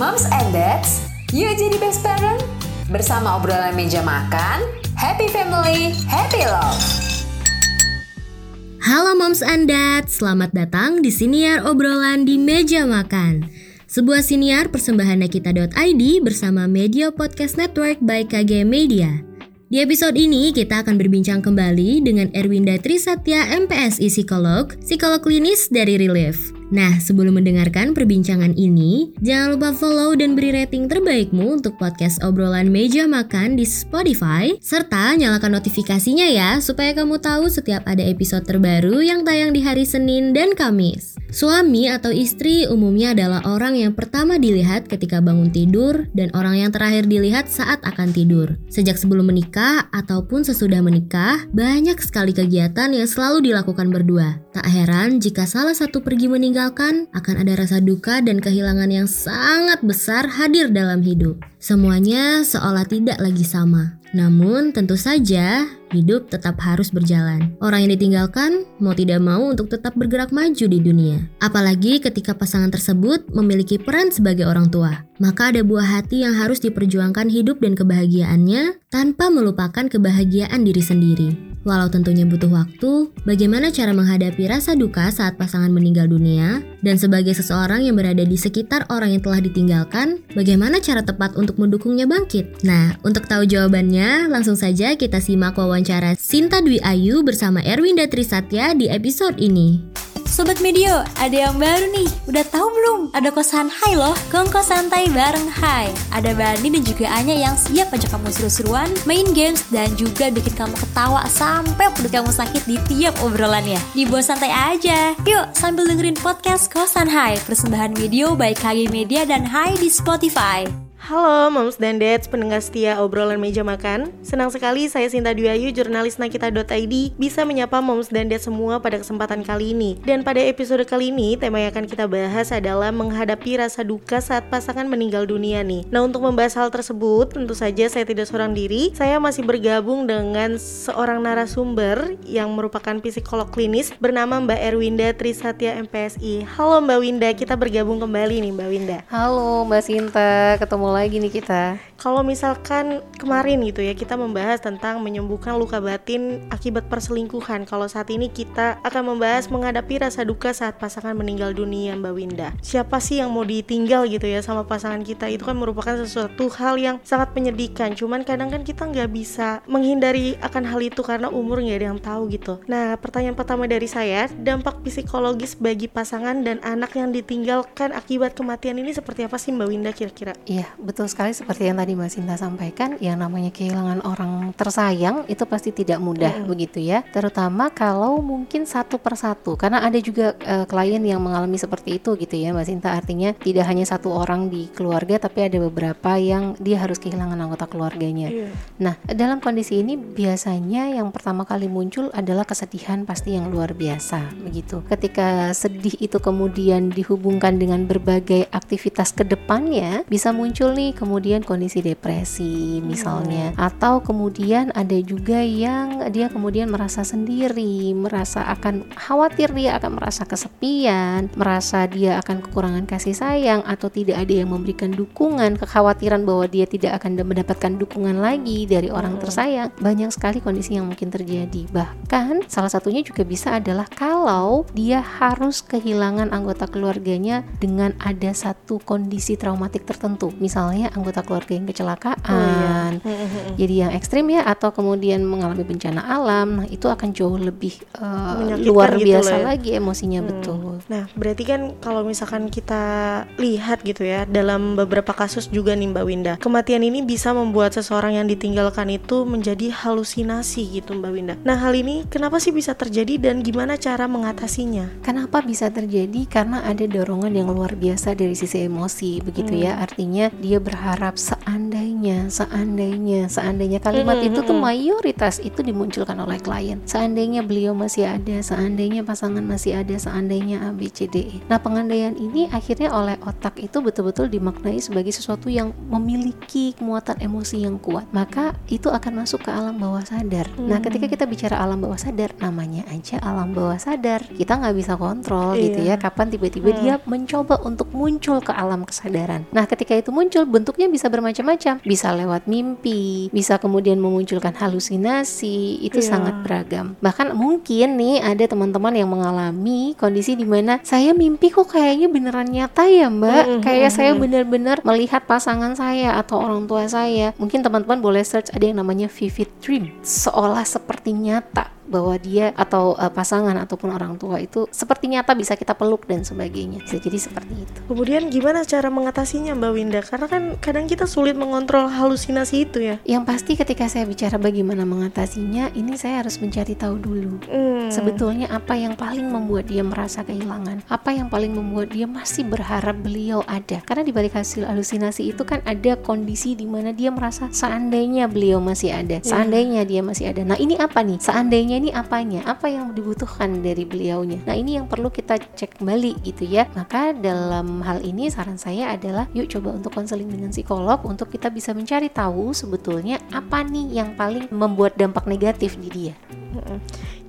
Moms and Dads, yuk jadi best parent. Bersama obrolan meja makan, happy family, happy love. Halo Moms and Dads, selamat datang di siniar obrolan di meja makan. Sebuah siniar persembahan Nakita.id bersama Media Podcast Network by KG Media. Di episode ini kita akan berbincang kembali dengan Erwinda Trisatya MPSI Psikolog, psikolog klinis dari Relief. Nah, sebelum mendengarkan perbincangan ini, jangan lupa follow dan beri rating terbaikmu untuk podcast obrolan meja makan di Spotify, serta nyalakan notifikasinya ya, supaya kamu tahu setiap ada episode terbaru yang tayang di hari Senin dan Kamis. Suami atau istri umumnya adalah orang yang pertama dilihat ketika bangun tidur dan orang yang terakhir dilihat saat akan tidur. Sejak sebelum menikah ataupun sesudah menikah, banyak sekali kegiatan yang selalu dilakukan berdua. Tak heran jika salah satu pergi meninggal meninggalkan, akan ada rasa duka dan kehilangan yang sangat besar hadir dalam hidup. Semuanya seolah tidak lagi sama. Namun, tentu saja hidup tetap harus berjalan. Orang yang ditinggalkan mau tidak mau untuk tetap bergerak maju di dunia. Apalagi ketika pasangan tersebut memiliki peran sebagai orang tua. Maka ada buah hati yang harus diperjuangkan hidup dan kebahagiaannya tanpa melupakan kebahagiaan diri sendiri. Walau tentunya butuh waktu, bagaimana cara menghadapi rasa duka saat pasangan meninggal dunia? Dan sebagai seseorang yang berada di sekitar orang yang telah ditinggalkan, bagaimana cara tepat untuk mendukungnya bangkit? Nah, untuk tahu jawabannya, langsung saja kita simak wawancara Sinta Dwi Ayu bersama Erwin Datri Satya di episode ini. Sobat Medio, ada yang baru nih. Udah tahu belum? Ada kosan Hai loh, kongko santai bareng Hai. Ada Bani dan juga Anya yang siap ajak kamu seru-seruan, main games, dan juga bikin kamu ketawa sampai perut kamu sakit di tiap obrolannya. Dibawa santai aja. Yuk, sambil dengerin podcast Kosan Hai, persembahan video by KG Media dan Hai di Spotify. Halo moms dan dads pendengar setia obrolan meja makan. Senang sekali saya Sinta Duyayu jurnalis Nakita.id bisa menyapa moms dan dads semua pada kesempatan kali ini. Dan pada episode kali ini tema yang akan kita bahas adalah menghadapi rasa duka saat pasangan meninggal dunia nih. Nah untuk membahas hal tersebut tentu saja saya tidak seorang diri. Saya masih bergabung dengan seorang narasumber yang merupakan psikolog klinis bernama Mbak Erwinda Trisatya MPSI Halo Mbak Winda. Kita bergabung kembali nih Mbak Winda. Halo Mbak Sinta. Ketemu lagi lagi nih kita. Kalau misalkan kemarin gitu ya kita membahas tentang menyembuhkan luka batin akibat perselingkuhan. Kalau saat ini kita akan membahas menghadapi rasa duka saat pasangan meninggal dunia Mbak Winda. Siapa sih yang mau ditinggal gitu ya sama pasangan kita itu kan merupakan sesuatu hal yang sangat menyedihkan. Cuman kadang kan kita nggak bisa menghindari akan hal itu karena umur nggak ada yang tahu gitu. Nah pertanyaan pertama dari saya dampak psikologis bagi pasangan dan anak yang ditinggalkan akibat kematian ini seperti apa sih Mbak Winda kira-kira? Iya betul sekali seperti yang tadi Mbak Sinta sampaikan, yang namanya kehilangan orang tersayang itu pasti tidak mudah hmm. begitu ya. Terutama kalau mungkin satu persatu, karena ada juga uh, klien yang mengalami seperti itu gitu ya Mbak Sinta. Artinya tidak hanya satu orang di keluarga, tapi ada beberapa yang dia harus kehilangan anggota keluarganya. Yeah. Nah dalam kondisi ini biasanya yang pertama kali muncul adalah kesedihan pasti yang luar biasa begitu. Ketika sedih itu kemudian dihubungkan dengan berbagai aktivitas ke depannya, bisa muncul nih kemudian kondisi depresi misalnya hmm. atau kemudian ada juga yang dia kemudian merasa sendiri merasa akan khawatir dia akan merasa kesepian merasa dia akan kekurangan kasih sayang atau tidak ada yang memberikan dukungan kekhawatiran bahwa dia tidak akan mendapatkan dukungan lagi dari orang hmm. tersayang banyak sekali kondisi yang mungkin terjadi bahkan salah satunya juga bisa adalah kalau dia harus kehilangan anggota keluarganya dengan ada satu kondisi traumatik tertentu misalnya anggota keluarga yang kecelakaan oh, iya. jadi yang ekstrim ya atau kemudian mengalami bencana alam nah itu akan jauh lebih uh, luar gitu biasa ya. lagi emosinya hmm. betul nah berarti kan kalau misalkan kita lihat gitu ya dalam beberapa kasus juga nih Mbak Winda kematian ini bisa membuat seseorang yang ditinggalkan itu menjadi halusinasi gitu Mbak Winda nah hal ini kenapa sih bisa terjadi dan gimana cara mengatasinya kenapa bisa terjadi karena ada dorongan yang luar biasa dari sisi emosi begitu ya. hmm. ya artinya dia dia berharap seandainya, seandainya, seandainya kalimat Mm-mm, itu tuh mm-mm. mayoritas itu dimunculkan oleh klien. Seandainya beliau masih ada, seandainya pasangan masih ada, seandainya A, B, C, D, E. Nah, pengandaian ini akhirnya oleh otak itu betul-betul dimaknai sebagai sesuatu yang memiliki muatan emosi yang kuat. Maka itu akan masuk ke alam bawah sadar. Nah, Hmm. ketika kita bicara alam bawah sadar, namanya aja alam bawah sadar. Kita nggak bisa kontrol gitu Iya. ya. Kapan tiba-tiba Hmm. dia mencoba untuk muncul ke alam kesadaran. Nah, ketika itu muncul, bentuknya bisa bermacam-macam. Bisa lewat mimpi, bisa kemudian memunculkan halusinasi. Itu Iya. sangat beragam. Bahkan mungkin nih ada teman-teman yang mengalami kondisi di mana saya mimpi kok kayaknya beneran nyata ya, Mbak. Mm, mm, Kayak saya benar-benar melihat pasangan saya atau orang tua saya. Mungkin teman-teman boleh search ada yang namanya vivid dream. Seolah seperti nyata bahwa dia atau uh, pasangan ataupun orang tua itu seperti nyata bisa kita peluk dan sebagainya. Bisa jadi seperti itu. Kemudian gimana cara mengatasinya Mbak Winda? Karena kan kadang kita sulit mengontrol halusinasi itu ya. Yang pasti ketika saya bicara bagaimana mengatasinya, ini saya harus mencari tahu dulu. Hmm. Sebetulnya apa yang paling membuat dia merasa kehilangan? Apa yang paling membuat dia masih berharap beliau ada? Karena di balik hasil halusinasi itu kan ada kondisi di mana dia merasa seandainya beliau masih ada, seandainya dia masih ada. Nah, ini apa nih? Seandainya ini apanya? Apa yang dibutuhkan dari beliaunya? Nah, ini yang perlu kita cek kembali gitu ya. Maka dalam hal ini saran saya adalah yuk coba untuk konseling dengan psikolog untuk kita bisa mencari tahu sebetulnya apa nih yang paling membuat dampak negatif di dia.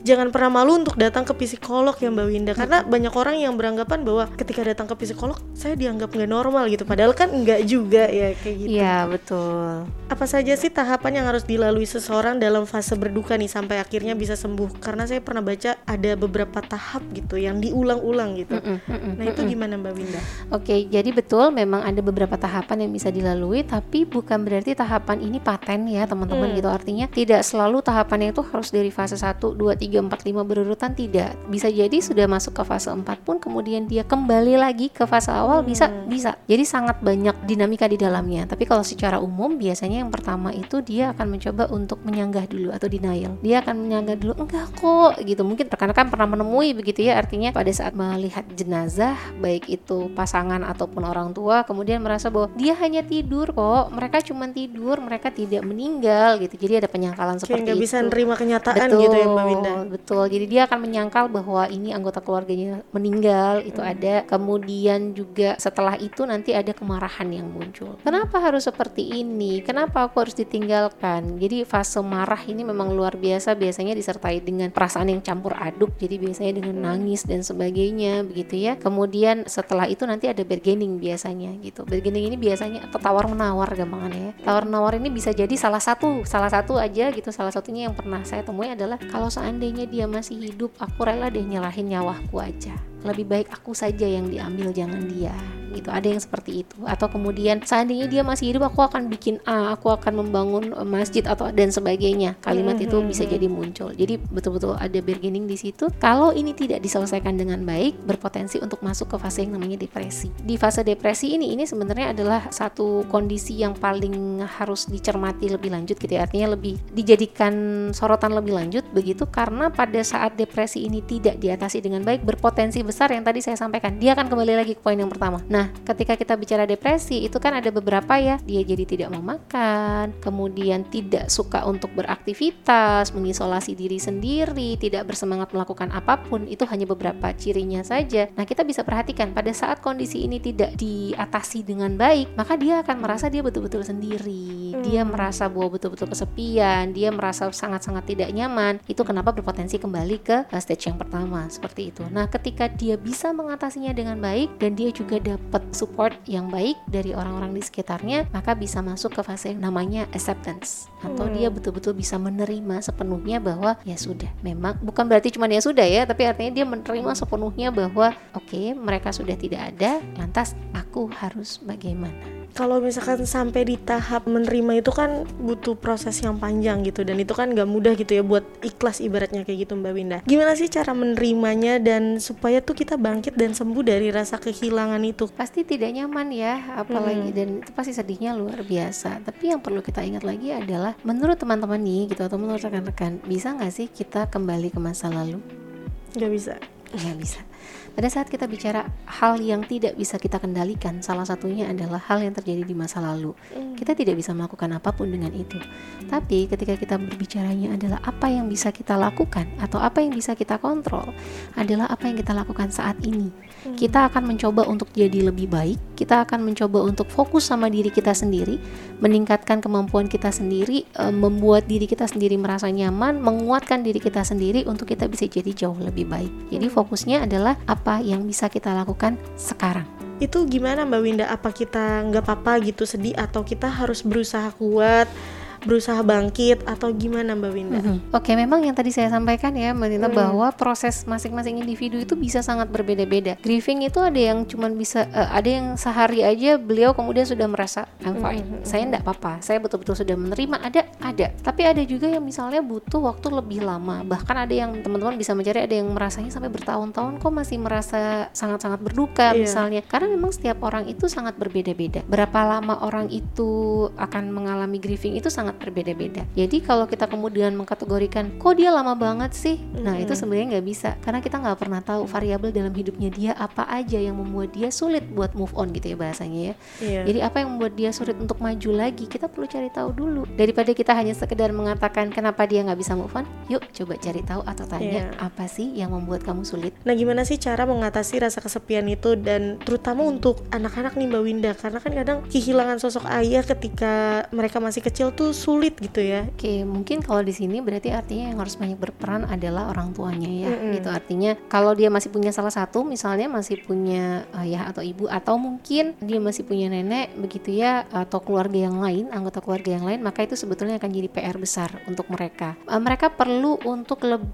Jangan pernah malu untuk datang ke psikolog ya Mbak Winda Karena banyak orang yang beranggapan bahwa ketika datang ke psikolog Saya dianggap nggak normal gitu Padahal kan nggak juga ya kayak gitu Iya, betul. Apa saja sih tahapan yang harus dilalui seseorang dalam fase berduka nih Sampai akhirnya bisa sembuh Karena saya pernah baca ada beberapa tahap gitu Yang diulang-ulang gitu Mm-mm, mm-mm, Nah itu gimana Mbak Winda? Oke, jadi betul memang ada beberapa tahapan yang bisa dilalui, tapi bukan berarti tahapan ini paten ya teman-teman Hmm. gitu. Artinya tidak selalu tahapannya itu harus dari fase 1, 2, 3, 4, 5 berurutan tidak. Bisa jadi sudah masuk ke fase 4 pun kemudian dia kembali lagi ke fase awal bisa bisa. Jadi sangat banyak dinamika di dalamnya. Tapi kalau secara umum biasanya yang pertama itu dia akan mencoba untuk menyanggah dulu atau denial. Dia akan menyanggah dulu enggak kok gitu. Mungkin rekan-rekan pernah menemui begitu ya artinya pada saat melihat jenazah baik itu pasangan ataupun orang tua kemudian merasa bahwa dia hanya tidur kok. Mereka cuma tidur, mereka tidak meninggal gitu. Jadi ada penyangkalan Kayak seperti nggak itu. bisa nerima kenyataan betul, gitu ya Mbak Winda Betul. Jadi dia akan menyangkal bahwa ini anggota keluarganya meninggal, itu Hmm. ada. Kemudian juga setelah itu nanti ada kemarahan yang muncul. Kenapa harus seperti ini? Kenapa aku harus ditinggalkan? Jadi fase marah ini memang luar biasa biasanya disertai dengan perasaan yang campur aduk. Jadi biasanya dengan Hmm. nangis dan sebagainya begitu ya. Kemudian setelah itu nanti ada bargaining biasanya gitu. Bargaining ini biasanya atau tawar menawar gampangannya ya. Tawar menawar ini bisa jadi salah satu, salah satu aja gitu. Salah satunya yang pernah saya temui adalah kalau seandainya dia masih hidup, aku rela deh nyerahin nyawaku aja. Lebih baik aku saja yang diambil, jangan dia. Gitu. Ada yang seperti itu. Atau kemudian seandainya dia masih hidup, aku akan bikin A, aku akan membangun eh, masjid atau dan sebagainya. Kalimat itu bisa jadi muncul. Jadi betul-betul ada bargaining di situ. Kalau ini tidak diselesaikan dengan baik, berpotensi untuk masuk ke fase yang namanya depresi. Di fase depresi ini ini sebenarnya adalah satu kondisi yang paling harus dicermati lebih lanjut gitu ya. Artinya lebih dijadikan sorotan lebih lanjut begitu karena pada saat depresi ini tidak diatasi dengan baik berpotensi besar yang tadi saya sampaikan. Dia akan kembali lagi ke poin yang pertama. Nah, ketika kita bicara depresi itu kan ada beberapa ya. Dia jadi tidak mau makan, kemudian tidak suka untuk beraktivitas, mengisolasi diri sendiri, tidak bersemangat melakukan apa pun. Itu hanya beberapa cirinya saja. Nah, kita bisa perhatikan pada saat kondisi ini tidak diatasi dengan baik, maka dia akan merasa dia betul-betul sendiri. Dia merasa bahwa betul-betul kesepian, dia merasa sangat-sangat tidak nyaman. Itu kenapa berpotensi kembali ke uh, stage yang pertama seperti itu. Nah, ketika dia bisa mengatasinya dengan baik dan dia juga dapat support yang baik dari orang-orang di sekitarnya, maka bisa masuk ke fase yang namanya acceptance atau Hmm. dia betul-betul bisa menerima sepenuhnya bahwa ya sudah, memang bukan berarti cuma ya sudah ya, tapi artinya dia menerima sepenuhnya bahwa oke, mereka sudah tidak ada, lantas aku harus bagaimana? Kalau misalkan sampai di tahap menerima itu kan butuh proses yang panjang gitu dan itu kan nggak mudah gitu ya buat ikhlas ibaratnya kayak gitu Mbak Winda. Gimana sih cara menerimanya dan supaya tuh kita bangkit dan sembuh dari rasa kehilangan itu? Pasti tidak nyaman ya, apalagi Hmm. dan itu pasti sedihnya luar biasa. Tapi yang perlu kita ingat lagi adalah menurut teman-teman nih gitu atau menurut rekan-rekan, bisa nggak sih kita kembali ke masa lalu? Nggak bisa. nggak bisa pada saat kita bicara hal yang tidak bisa kita kendalikan salah satunya adalah hal yang terjadi di masa lalu. Kita tidak bisa melakukan apa pun dengan itu. Tapi ketika kita berbicaranya adalah apa yang bisa kita lakukan atau apa yang bisa kita kontrol adalah apa yang kita lakukan saat ini. Kita akan mencoba untuk jadi lebih baik kita akan mencoba untuk fokus sama diri kita sendiri meningkatkan kemampuan kita sendiri e, membuat diri kita sendiri merasa nyaman menguatkan diri kita sendiri untuk kita bisa jadi jauh lebih baik. Jadi fokusnya adalah apa yang bisa kita lakukan sekarang Itu gimana Mbak Winda? Apa kita nggak apa-apa gitu sedih atau kita harus berusaha kuat, berusaha bangkit atau gimana Mbak Winda? Mhm. Oke, memang yang tadi saya sampaikan ya, Mbak Nina, Hmm. bahwa proses masing-masing individu itu bisa sangat berbeda-beda. Grieving itu ada yang cuman bisa, eh, ada yang sehari aja beliau kemudian sudah merasa I'm fine, saya enggak apa-apa, saya betul-betul sudah menerima. Ada, ada. Tapi ada juga yang misalnya butuh waktu lebih lama. Bahkan ada yang teman-teman bisa mencari, ada yang merasanya sampai bertahun-tahun kok masih merasa sangat-sangat berduka Iya. misalnya. Karena memang setiap orang itu sangat berbeda-beda. Berapa lama orang itu akan mengalami grieving itu sangat berbeda-beda. Jadi kalau kita kemudian mengkategorikan kok dia lama banget sih, nah itu sebenarnya nggak bisa karena kita nggak pernah tahu variabel dalam hidupnya dia apa aja yang membuat dia sulit buat move on gitu ya bahasanya ya. Iya. Jadi apa yang membuat dia sulit untuk maju lagi kita perlu cari tahu dulu daripada kita hanya sekedar mengatakan kenapa dia nggak bisa move on. Yuk coba cari tahu atau tanya Iya. apa sih yang membuat kamu sulit. Nah, gimana sih cara mengatasi rasa kesepian itu dan terutama untuk anak-anak nih Mbak Winda karena kan kadang kehilangan sosok ayah ketika mereka masih kecil tuh sulit gitu ya. Oke, mungkin kalau di sini berarti artinya yang harus banyak berperan adalah orang tuanya ya. Mm-mm. Gitu artinya kalau dia masih punya salah satu, misalnya masih punya ayah atau ibu atau mungkin dia masih punya nenek begitu ya atau keluarga yang lain, anggota keluarga yang lain, maka itu sebetulnya akan jadi PR besar untuk mereka. Eh, mereka perlu untuk lebih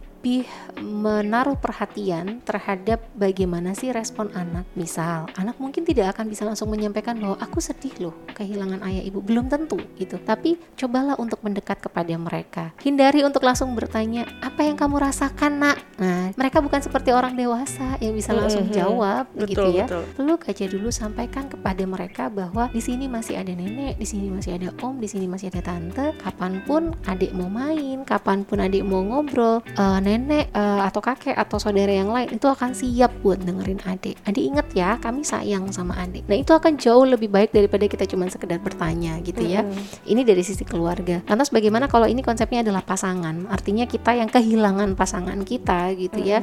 menaruh perhatian terhadap bagaimana sih respon anak. Misal, anak mungkin tidak akan bisa langsung menyampaikan bahwa aku sedih loh kehilangan ayah ibu. Belum tentu gitu. Tapi cobalah untuk mendekat kepada mereka. Hindari untuk langsung bertanya, "Apa yang kamu rasakan, Nak?" Nah, mereka bukan seperti orang dewasa yang bisa langsung Mhm. jawab begitu Betul, ya. betul. Peluk aja dulu sampaikan kepada mereka bahwa di sini masih ada nenek, di sini masih ada om, di sini masih ada tante. Kapan pun adik mau main, kapan pun adik mau ngobrol, eh, nenek eh, atau kakek atau saudara yang lain itu akan siap buat dengerin adik. Adik inget ya, kami sayang sama adik. Nah itu akan jauh lebih baik daripada kita cuma sekedar bertanya gitu ya. Ini dari sisi keluarga. Lantas bagaimana kalau ini konsepnya adalah pasangan? Artinya kita yang kehilangan pasangan kita gitu ya.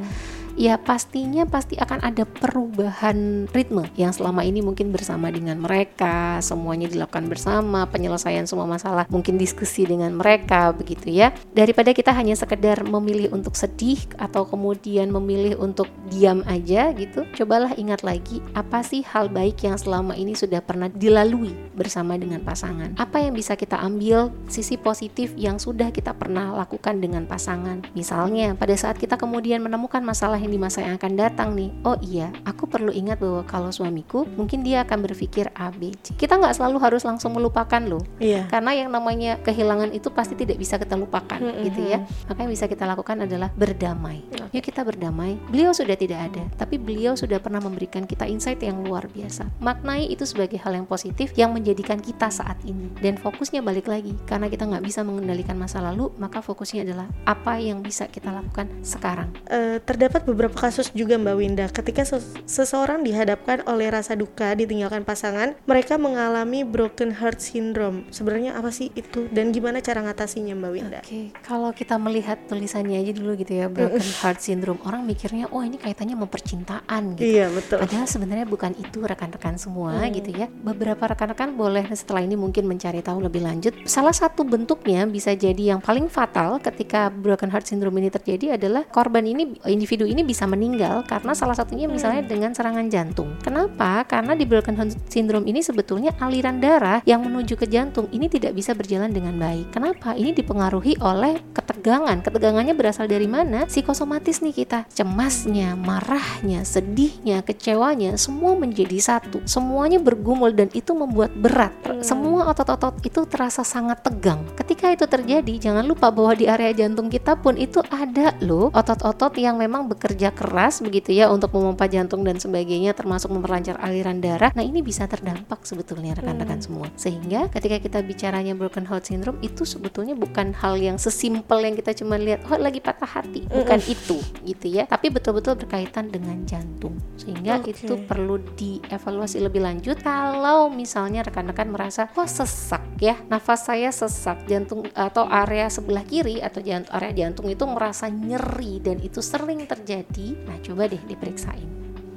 Ya pastinya pasti akan ada perubahan ritme yang selama ini mungkin bersama dengan mereka, semuanya dilakukan bersama, penyelesaian semua masalah, mungkin diskusi dengan mereka begitu ya. Daripada kita hanya sekedar memilih untuk sedih atau kemudian memilih untuk diam aja gitu, cobalah ingat lagi apa sih hal baik yang selama ini sudah pernah dilalui bersama dengan pasangan. Apa yang bisa kita ambil sisi positif yang sudah kita pernah lakukan dengan pasangan. Misalnya pada saat kita kemudian menemukan masalah yang di masa yang akan datang nih, oh iya, aku perlu ingat bahwa kalau suamiku mungkin dia akan berpikir A, B, C. Kita nggak selalu harus langsung melupakan loh, Iya. karena yang namanya kehilangan itu pasti tidak bisa kita lupakan Mm-mm. gitu ya. Maka yang bisa kita lakukan adalah berdamai. Yuk kita berdamai. Beliau sudah tidak ada, tapi beliau sudah pernah memberikan kita insight yang luar biasa. Maknai itu sebagai hal yang positif yang menjadikan kita saat ini. Dan fokusnya balik lagi, karena kita nggak bisa mengendalikan masa lalu, maka fokusnya adalah apa yang bisa kita lakukan sekarang. Eh, terdapat beberapa kasus juga Mbak Winda ketika ses- seseorang dihadapkan oleh rasa duka ditinggalkan pasangan, mereka mengalami broken heart syndrome. Sebenarnya apa sih itu dan gimana cara ngatasinya Mbak Winda? Oke, kalau kita melihat tulisannya aja dulu gitu ya, broken heart syndrome, orang mikirnya, oh ini kaitannya sama percintaan gitu. Iya betul. Padahal sebenarnya bukan itu rekan-rekan semua Hmm. gitu ya. Beberapa rekan-rekan boleh setelah ini mungkin mencari tahu lebih lanjut. Salah satu bentuknya bisa jadi yang paling fatal ketika broken heart syndrome ini terjadi adalah korban ini individu ini bisa meninggal karena salah satunya misalnya dengan serangan jantung. Kenapa? Karena di broken heart syndrome ini sebetulnya aliran darah yang menuju ke jantung ini tidak bisa berjalan dengan baik. Kenapa? Ini dipengaruhi oleh ketegangan. Ketegangannya berasal dari mana? Psikosomatis nih kita. Cemasnya, marahnya, sedihnya, kecewanya semua menjadi satu. Semuanya bergumul dan itu membuat berat. Semua otot-otot itu terasa sangat tegang. Ketika itu terjadi, jangan lupa bahwa di area jantung kita pun itu ada loh otot-otot yang memang bekerja bekerja keras begitu ya untuk memompa jantung dan sebagainya termasuk memperlancar aliran darah. Nah, ini bisa terdampak sebetulnya rekan-rekan Hmm. semua. Sehingga ketika kita bicaranya broken heart syndrome itu sebetulnya bukan hal yang sesimpel yang kita cuma lihat oh lagi patah hati, bukan itu gitu ya. Tapi betul-betul berkaitan dengan jantung. Sehingga Oke. itu perlu dievaluasi lebih lanjut kalau misalnya rekan-rekan merasa kok sesak ya, nafas saya sesak, jantung atau area sebelah kiri atau jantung area jantung itu merasa nyeri dan itu sering terjadi. Nah, coba deh diperiksain.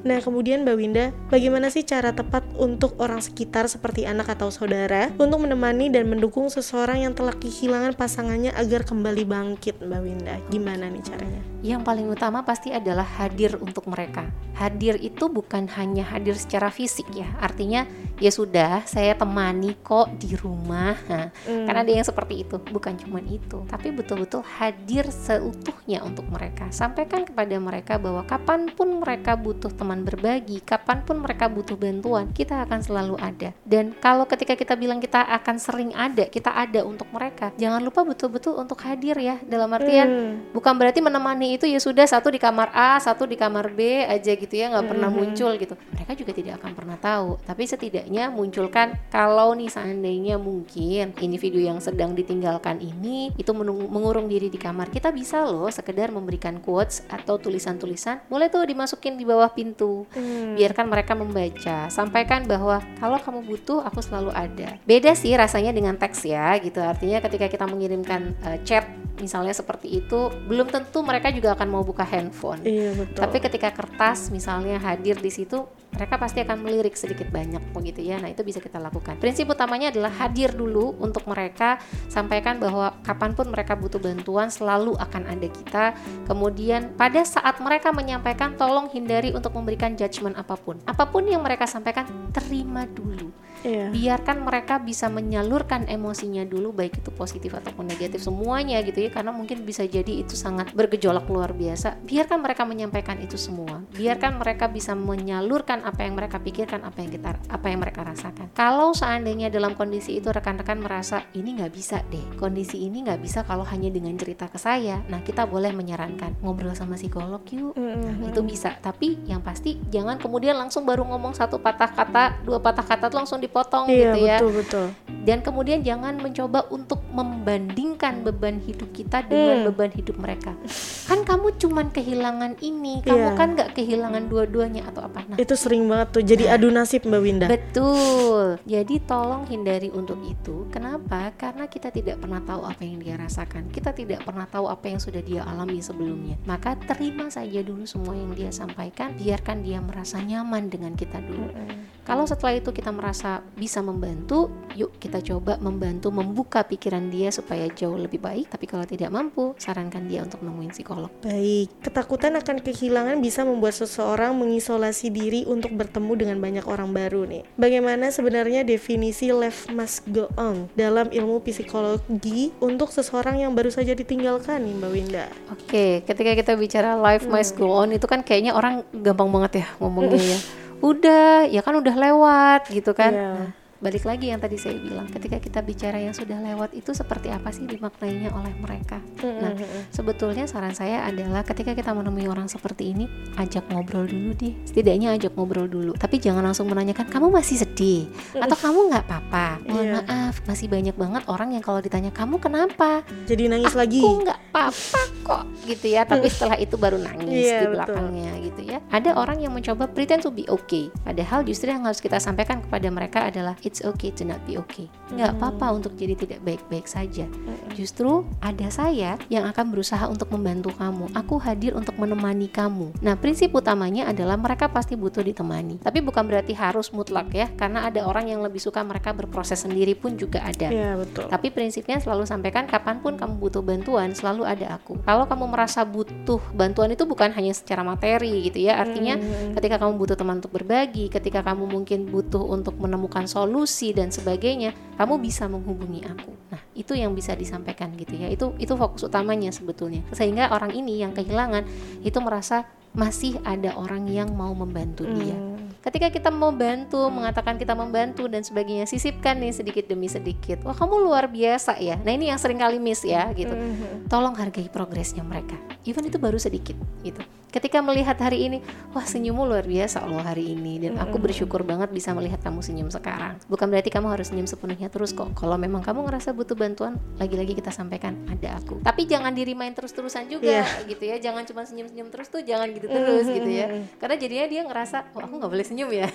Nah, kemudian Mbak Winda, bagaimana sih cara tepat untuk orang sekitar seperti anak atau saudara untuk menemani dan mendukung seseorang yang telah kehilangan pasangannya agar kembali bangkit, Mbak Winda? Gimana nih caranya? Yang paling utama pasti adalah hadir untuk mereka. Hadir itu bukan hanya hadir secara fisik ya. Artinya ya sudah saya temani kok di rumah. Nah, Hmm. Karena ada yang seperti itu, bukan cuma itu, tapi betul-betul hadir seutuhnya untuk mereka. Sampaikan kepada mereka bahwa kapan pun mereka butuh teman berbagi, kapan pun mereka butuh bantuan, kita akan selalu ada. Dan kalau ketika kita bilang kita akan sering ada, kita ada untuk mereka. Jangan lupa betul-betul untuk hadir ya. Dalam artian Hmm. bukan berarti menemani itu ya sudah satu di kamar A, satu di kamar B aja gitu ya nggak pernah Mhm. muncul gitu. Mereka juga tidak akan pernah tahu. Tapi setidaknya munculkan kalau nih seandainya mungkin individu yang sedang ditinggalkan ini itu mengurung diri di kamar, kita bisa loh sekedar memberikan quotes atau tulisan-tulisan. Boleh tuh dimasukin di bawah pintu Hmm. biarkan mereka membaca sampaikan bahwa kalau kamu butuh aku selalu ada beda sih rasanya dengan teks ya gitu artinya ketika kita mengirimkan uh, chat misalnya seperti itu belum tentu mereka juga akan mau buka handphone Iya, betul. tapi ketika kertas misalnya hadir di situ mereka pasti akan melirik sedikit banyak begitu ya. Nah itu bisa kita lakukan. Prinsip utamanya adalah hadir dulu untuk mereka sampaikan bahwa kapan pun mereka butuh bantuan selalu akan ada kita. Kemudian pada saat mereka menyampaikan tolong hindari untuk memberikan judgement apa pun. Apa pun yang mereka sampaikan terima dulu. Iya. biarkan mereka bisa menyalurkan emosinya dulu baik itu positif ataupun negatif semuanya gitu ya. Karena mungkin bisa jadi itu sangat bergejolak luar biasa. Biarkan mereka menyampaikan itu semua. Biarkan mereka bisa menyalurkan apa yang mereka pikirkan apa yang kita apa yang mereka rasakan kalau seandainya dalam kondisi itu rekan-rekan merasa ini nggak bisa deh kondisi ini nggak bisa kalau hanya dengan cerita ke saya nah kita boleh menyarankan ngobrol sama psikolog yuk Hmm. Nah, itu bisa tapi yang pasti jangan kemudian langsung baru ngomong satu patah kata dua patah kata tuh langsung dipotong Iya, gitu ya betul betul. dan kemudian jangan mencoba untuk membandingkan beban hidup kita dengan Hmm. beban hidup mereka kan kamu cuman kehilangan ini kamu Iya. kan nggak kehilangan dua-duanya atau apa nah Itu sering banget tuh jadi adu nasib Mbak Winda. Betul. Jadi tolong hindari untuk itu. Kenapa? Karena kita tidak pernah tahu apa yang dia rasakan. Kita tidak pernah tahu apa yang sudah dia alami sebelumnya. Maka terima saja dulu semua yang dia sampaikan. Biarkan dia merasa nyaman dengan kita dulu. Kalau setelah itu kita merasa bisa membantu, yuk kita coba membantu membuka pikiran dia supaya jauh lebih baik. Tapi kalau tidak mampu, sarankan dia untuk nemuin psikolog. Baik, ketakutan akan kehilangan bisa membuat seseorang mengisolasi diri untuk bertemu dengan banyak orang baru nih. Bagaimana sebenarnya definisi life must go on dalam ilmu psikologi untuk seseorang yang baru saja ditinggalkan nih Mbak Winda? Oke, ketika kita bicara life must go on itu kan kayaknya orang gampang banget ya ngomongnya ya. Udah, ya kan udah lewat gitu kan. Iya. Nah, balik lagi yang tadi saya bilang, ketika kita bicara yang sudah lewat itu seperti apa sih dimaknainya oleh mereka. Nah, sebetulnya saran saya adalah ketika kita menemui orang seperti ini, ajak ngobrol dulu deh. Setidaknya ajak ngobrol dulu. Tapi jangan langsung menanyakan kamu masih sedih atau kamu nggak apa-apa. Mohon Iya. maaf, masih banyak banget orang yang kalau ditanya kamu kenapa, Jadi nangis lagi. aku nggak apa-apa kok gitu ya tapi setelah itu baru nangis Iya, di betul. belakangnya gitu ya ada orang yang mencoba pretend to be okay padahal justru yang harus kita sampaikan kepada mereka adalah it's okay to not be okay nggak Hmm. apa-apa untuk jadi tidak baik-baik saja justru ada saya yang akan berusaha untuk membantu kamu aku hadir untuk menemani kamu nah prinsip utamanya adalah mereka pasti butuh ditemani tapi bukan berarti harus mutlak ya karena ada orang yang lebih suka mereka berproses sendiri pun juga ada Iya, betul. tapi prinsipnya selalu sampaikan kapan pun kamu butuh bantuan selalu ada aku. Kalau kamu merasa butuh bantuan itu bukan hanya secara materi gitu ya. Artinya Hmm. ketika kamu butuh teman untuk berbagi, ketika kamu mungkin butuh untuk menemukan solusi dan sebagainya, kamu bisa menghubungi aku. Nah, itu yang bisa disampaikan gitu ya. Itu itu fokus utamanya sebetulnya. Sehingga orang ini yang kehilangan itu merasa masih ada orang yang mau membantu dia. Ketika kita mau bantu, mengatakan kita membantu dan sebagainya, sisipkan nih sedikit demi sedikit. Wah, kamu luar biasa ya. Nah, ini yang sering kali miss ya gitu. Tolong hargai progresnya mereka. Even itu baru sedikit gitu. Ketika melihat hari ini, wah senyummu luar biasa loh hari ini dan aku bersyukur banget bisa melihat kamu senyum sekarang. Bukan berarti kamu harus senyum sepenuhnya terus kok. Kalau memang kamu ngerasa butuh bantuan, lagi-lagi kita sampaikan ada aku. Tapi jangan dirimain terus-terusan juga Iya. gitu ya. Jangan cuma senyum-senyum terus tuh, jangan gitu terus gitu ya. Karena jadinya dia ngerasa, oh aku nggak boleh senyum ya.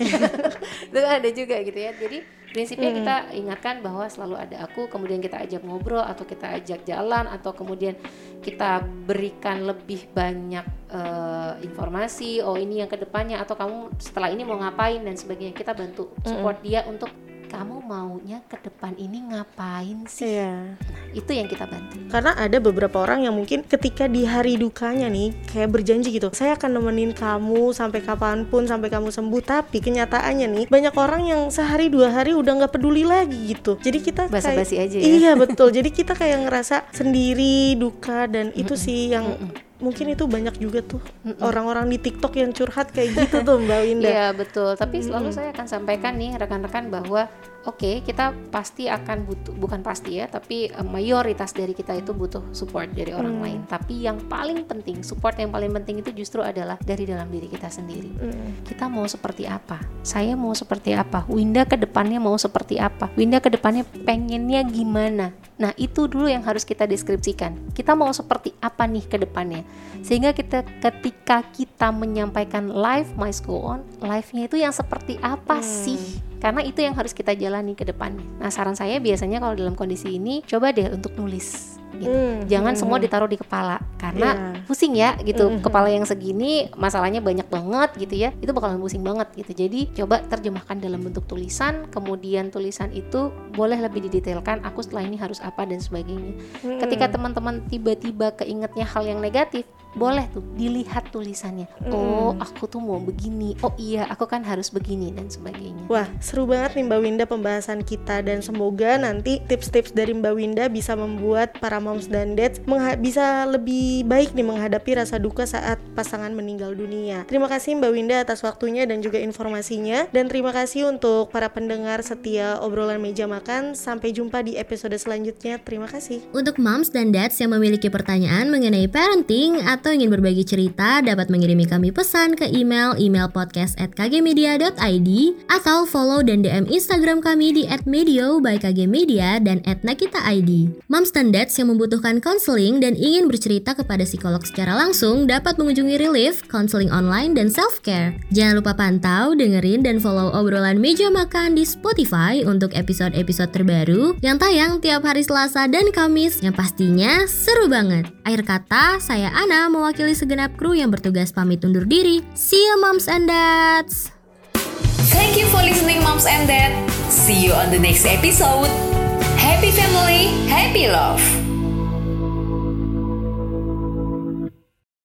itu ada juga gitu ya. Jadi prinsipnya kita ingatkan bahwa selalu ada aku. Kemudian kita ajak ngobrol atau kita ajak jalan atau kemudian kita berikan lebih banyak eh, informasi. Oh ini yang ke depannya atau kamu setelah ini mau ngapain dan sebagainya. Kita bantu support dia untuk kamu maunya ke depan ini ngapain sih? Iya. Nah, itu yang kita bantu. Karena ada beberapa orang yang mungkin ketika di hari dukanya nih kayak berjanji gitu, saya akan nemenin kamu sampai kapan pun sampai kamu sembuh. Tapi kenyataannya nih banyak orang yang sehari dua hari udah nggak peduli lagi gitu. Jadi kita kayak- Basa-basi aja ya. Iya betul. Jadi kita kayak ngerasa sendiri duka dan itu sih yang mungkin itu banyak juga tuh orang-orang di TikTok yang curhat kayak gitu tuh Mbak Winda. Iya betul, tapi selalu saya akan sampaikan nih rekan-rekan bahwa oke kita pasti akan butuh bukan pasti ya, tapi eh, mayoritas dari kita itu butuh support dari orang lain. Tapi yang paling penting, support yang paling penting itu justru adalah dari dalam diri kita sendiri. Mm. Kita mau seperti apa? Saya mau seperti apa? Winda ke depannya mau seperti apa? Winda ke depannya pengennya gimana? Nah, itu dulu yang harus kita deskripsikan. Kita mau seperti apa nih ke depannya? Sehingga kita ketika kita menyampaikan live my go on, live-nya itu yang seperti apa sih? Karena itu yang harus kita jalani ke depannya. Nah, saran saya biasanya kalau dalam kondisi ini coba deh untuk nulis gitu. Hmm, Jangan hmm, semua hmm. ditaruh di kepala karena Iya. pusing ya gitu. Mm-mm. Kepala yang segini masalahnya banyak banget gitu ya. Itu bakalan pusing banget gitu. Jadi coba terjemahkan dalam bentuk tulisan, kemudian tulisan itu boleh lebih didetailkan aku setelah ini harus apa dan sebagainya. Hmm. Ketika teman-teman tiba-tiba keingetnya hal yang negatif, boleh tuh dilihat tulisannya. Oh, aku tuh mau begini. Oh iya, aku kan harus begini dan sebagainya. Wah, seru banget nih Mbak Winda pembahasan kita dan semoga nanti tips-tips dari Mbak Winda bisa membuat para moms dan dads mengha- bisa lebih baik nih menghadapi rasa duka saat pasangan meninggal dunia. Terima kasih Mbak Winda atas waktunya dan juga informasinya dan terima kasih untuk para pendengar setia obrolan meja makan. Sampai jumpa di episode selanjutnya. Terima kasih. Untuk moms dan dads yang memiliki pertanyaan mengenai parenting atau ingin berbagi cerita dapat mengirimi kami pesan ke email email podcast at kgmedia.id atau follow dan DM Instagram kami di @medio by kgmedia dan @nakita.id. Moms dan dads yang membutuhkan konseling dan ingin bercerita kepada psikolog secara langsung dapat mengunjungi Relief, konseling online dan self-care. Jangan lupa pantau, dengerin, dan follow obrolan meja makan di Spotify untuk episode-episode terbaru yang tayang tiap hari Selasa dan Kamis yang pastinya seru banget. Akhir kata, saya Ana mewakili segenap kru yang bertugas pamit undur diri. See you moms and dads! Thank you for listening, moms and dad. See you on the next episode. Happy family, happy love.